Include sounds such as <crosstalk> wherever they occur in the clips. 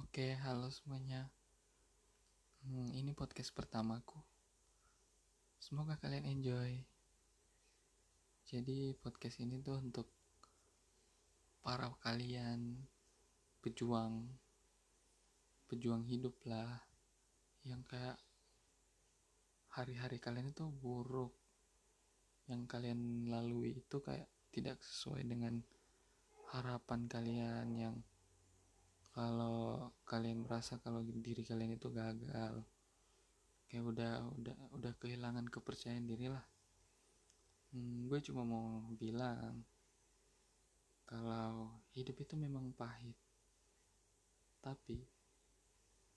Oke, halo semuanya. Hmm, ini podcast pertamaku. Semoga kalian enjoy. Jadi podcast ini tuh untuk para kalian pejuang pejuang hidup lah yang kayak hari-hari kalian itu buruk yang kalian lalui itu kayak tidak sesuai dengan harapan kalian yang kalau kalian merasa kalau diri kalian itu gagal kayak udah udah udah kehilangan kepercayaan diri lah. Hmm, gue cuma mau bilang kalau hidup itu memang pahit tapi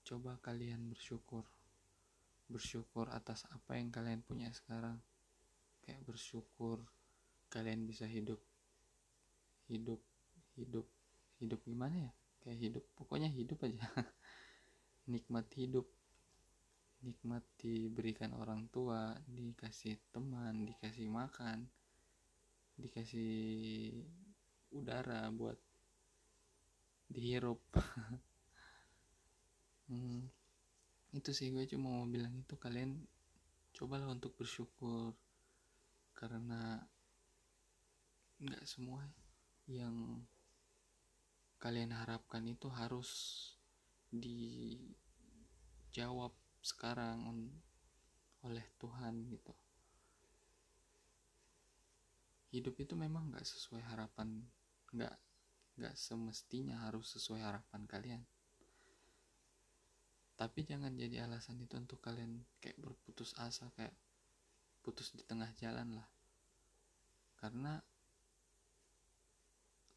coba kalian bersyukur bersyukur atas apa yang kalian punya sekarang. Kayak bersyukur kalian bisa hidup hidup hidup hidup gimana ya kayak hidup. Pokoknya hidup aja. <laughs> Nikmat hidup. Nikmat diberikan orang tua dikasih teman dikasih makan dikasih udara buat dihirup. <laughs> Hmm, itu sih gue cuma mau bilang itu. Kalian cobalah untuk bersyukur karena nggak semua yang kalian harapkan itu harus dijawab sekarang oleh Tuhan gitu. Hidup itu memang nggak sesuai harapan nggak nggak semestinya harus sesuai harapan kalian. Tapi jangan jadi alasan itu untuk kalian kayak berputus asa kayak putus di tengah jalan lah. Karena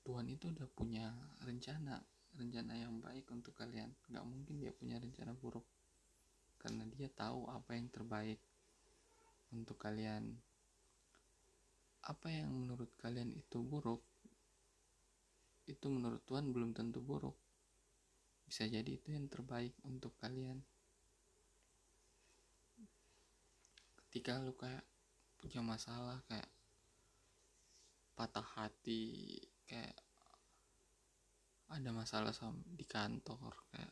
Tuhan itu udah punya rencana rencana yang baik untuk kalian. Nggak mungkin dia punya rencana buruk. Karena dia tahu apa yang terbaik untuk kalian. Apa yang menurut kalian itu buruk itu menurut Tuhan belum tentu buruk. Bisa jadi itu yang terbaik untuk kalian. Ketika lu kayak punya masalah kayak patah hati kayak ada masalah sama di kantor kayak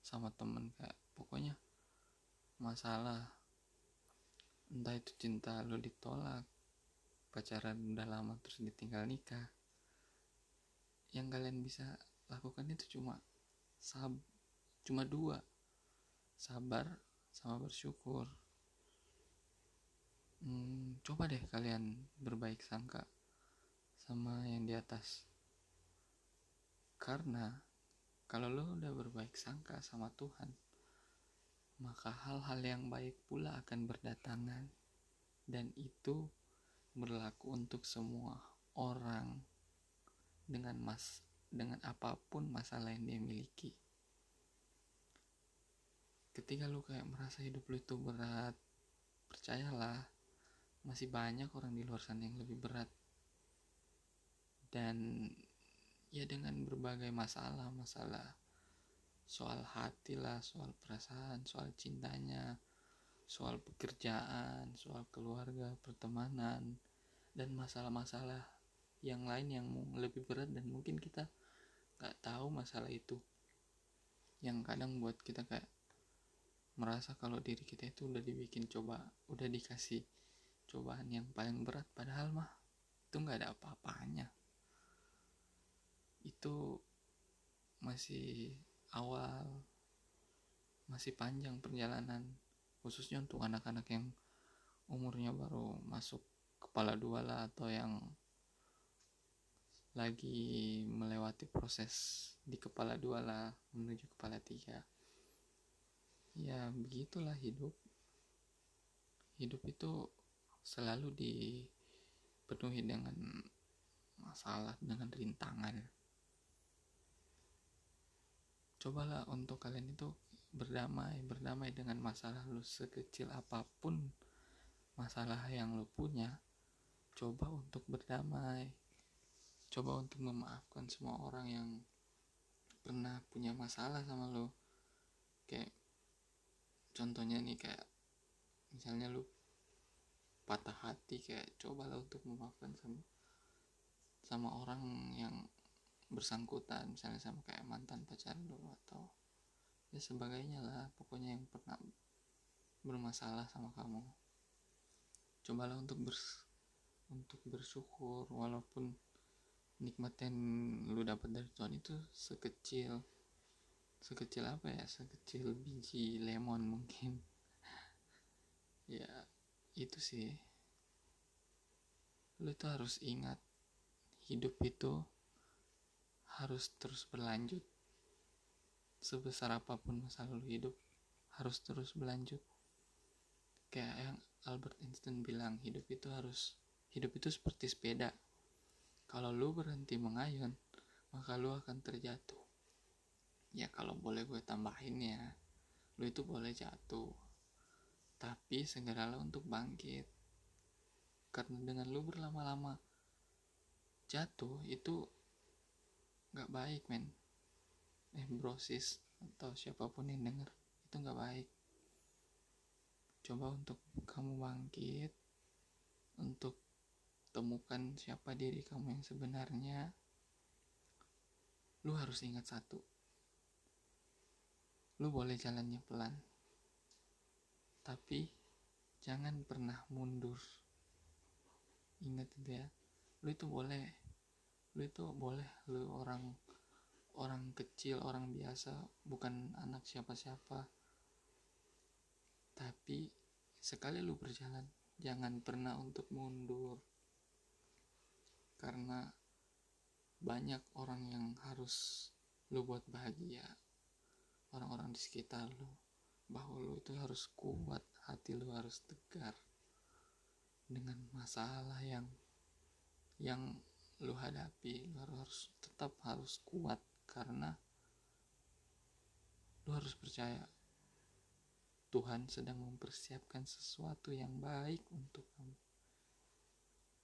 sama temen kayak pokoknya masalah. Entah itu cinta lo ditolak pacaran udah lama terus ditinggal nikah. Yang kalian bisa lakukan itu cuma sab cuma dua. Sabar sama bersyukur. Hmm, coba deh kalian berbaik sangka sama yang di atas. Karena kalau lo udah berbaik sangka sama Tuhan maka hal-hal yang baik pula akan berdatangan. Dan itu berlaku untuk semua orang dengan mas dengan apa pun masalah yang dia miliki. Ketika lu kayak merasa hidup lu itu berat percayalah masih banyak orang di luar sana yang lebih berat dan ya dengan berbagai masalah masalah soal hati lah soal perasaan soal cintanya soal pekerjaan soal keluarga pertemanan dan masalah-masalah yang lain yang lebih berat dan mungkin kita nggak tahu masalah itu. Yang kadang buat kita kayak merasa kalau diri kita itu udah dibikin coba udah dikasih cobaan yang paling berat padahal mah itu nggak ada apa-apanya itu masih awal masih panjang perjalanan khususnya untuk anak-anak yang umurnya baru masuk kepala dua lah atau yang lagi melewati proses di kepala dua lah menuju kepala tiga. Ya begitulah hidup. Hidup itu selalu dipenuhi dengan masalah dengan rintangan cobalah untuk kalian itu berdamai berdamai dengan masalah lu sekecil apa pun masalah yang lu punya coba untuk berdamai. Coba untuk memaafkan semua orang yang pernah punya masalah sama lu. Kayak contohnya nih kayak misalnya lu patah hati kayak cobalah untuk memaafkan sama sama orang yang bersangkutan misalnya sama kayak mantan pacar lo atau ya sebagainya lah pokoknya yang pernah bermasalah sama kamu. Cobalah untuk bers untuk bersyukur walaupun nikmat yang lu dapat dari Tuhan itu sekecil sekecil apa ya sekecil biji lemon mungkin. <laughs> Ya itu sih. Lu tuh harus ingat hidup itu harus terus berlanjut. Sebesar apa pun masa lalu hidup harus terus berlanjut. Kayak yang Albert Einstein bilang hidup itu harus hidup itu seperti sepeda. Kalau lu berhenti mengayun maka lu akan terjatuh. Ya kalau boleh gue tambahin ya lu itu boleh jatuh. Tapi segeralah untuk bangkit. Karena dengan lu berlama-lama jatuh itu gak baik men. Eh brosis atau siapa pun yang denger itu nggak baik. Coba untuk kamu bangkit untuk temukan siapa diri kamu yang sebenarnya lu harus ingat satu. Lu boleh jalannya pelan tapi jangan pernah mundur. Ingat itu ya lu itu boleh lu itu boleh lu orang orang kecil, orang biasa, bukan anak siapa-siapa. Tapi sekali lu berjalan, jangan pernah untuk mundur. Karena banyak orang yang harus lu buat bahagia. Orang-orang di sekitar lu. Bahwa lu itu harus kuat, hati lu harus tegar. Dengan masalah yang yang lu hadapi, lu harus tetap harus kuat karena lu harus percaya Tuhan sedang mempersiapkan sesuatu yang baik untuk kamu.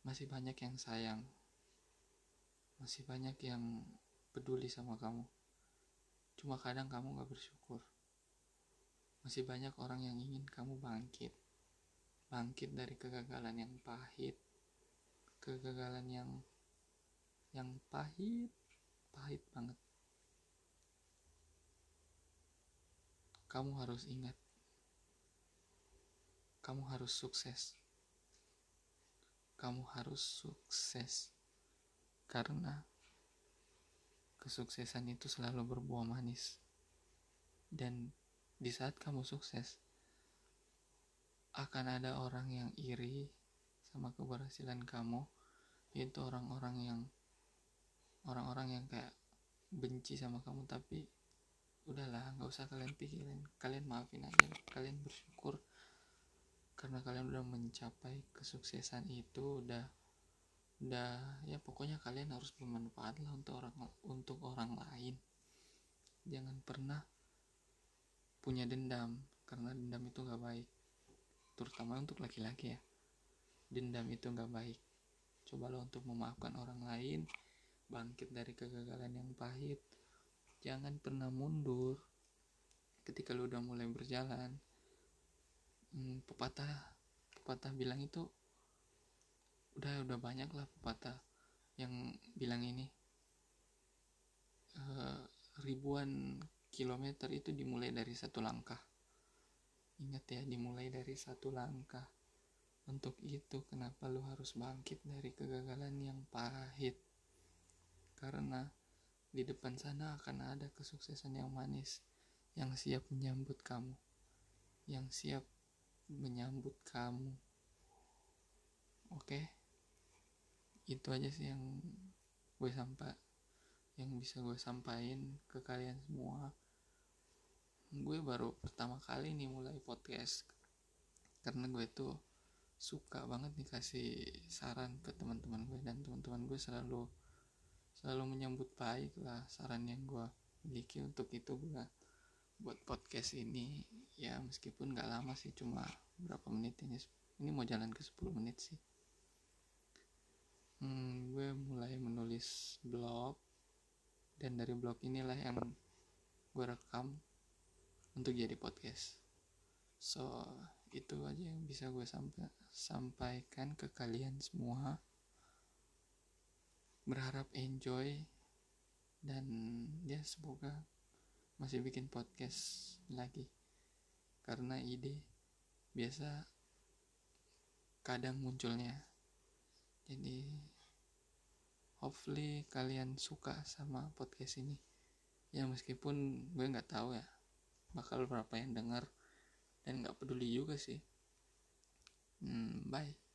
Masih banyak yang sayang, masih banyak yang peduli sama kamu. Cuma kadang kamu gak bersyukur. Masih banyak orang yang ingin kamu bangkit, bangkit dari kegagalan yang pahit, kegagalan yang yang pahit, pahit banget. kamu harus ingat, kamu harus sukses. Kamu harus sukses karena kesuksesan itu selalu berbuah manis. Dan di saat kamu sukses, akan ada orang yang iri sama keberhasilan kamu, yaitu orang-orang yang orang-orang yang kayak benci sama kamu tapi udahlah nggak usah kalian pikirin. Kalian maafin aja kalian bersyukur karena kalian udah mencapai kesuksesan itu udah udah ya pokoknya kalian harus bermanfaat lah untuk orang untuk orang lain. Jangan pernah punya dendam karena dendam itu nggak baik. Terutama untuk laki-laki ya. Dendam itu nggak baik. Cobalah untuk memaafkan orang lain bangkit dari kegagalan yang pahit. Jangan pernah mundur ketika lu udah mulai berjalan. Hmm, pepatah pepatah bilang itu udah udah banyak lah pepatah yang bilang ini. Uh, ribuan kilometer itu dimulai dari satu langkah. Ingat ya dimulai dari satu langkah. Untuk itu kenapa lu harus bangkit dari kegagalan yang pahit karena di depan sana akan ada kesuksesan yang manis yang siap menyambut kamu, yang siap menyambut kamu. Oke, itu aja sih yang gue sampai, yang bisa gue sampaikan ke kalian semua. Gue baru pertama kali nih mulai podcast karena gue tuh suka banget nih kasih saran ke teman-teman gue dan teman-teman gue selalu selalu menyambut baik lah saran yang gue miliki untuk itu gue buat podcast ini. Ya meskipun gak lama sih cuma berapa menit ini. Ini mau jalan ke 10 menit sih. Hmm, gue mulai menulis blog. Dan dari blog inilah yang gue rekam untuk jadi podcast. So itu aja yang bisa gue sampai sampaikan ke kalian semua berharap enjoy dan ya semoga masih bikin podcast lagi. Karena ide biasa kadang munculnya. Jadi hopefully kalian suka sama podcast ini. Ya meskipun gue nggak tahu ya bakal berapa yang denger dan nggak peduli juga sih. Hmm, bye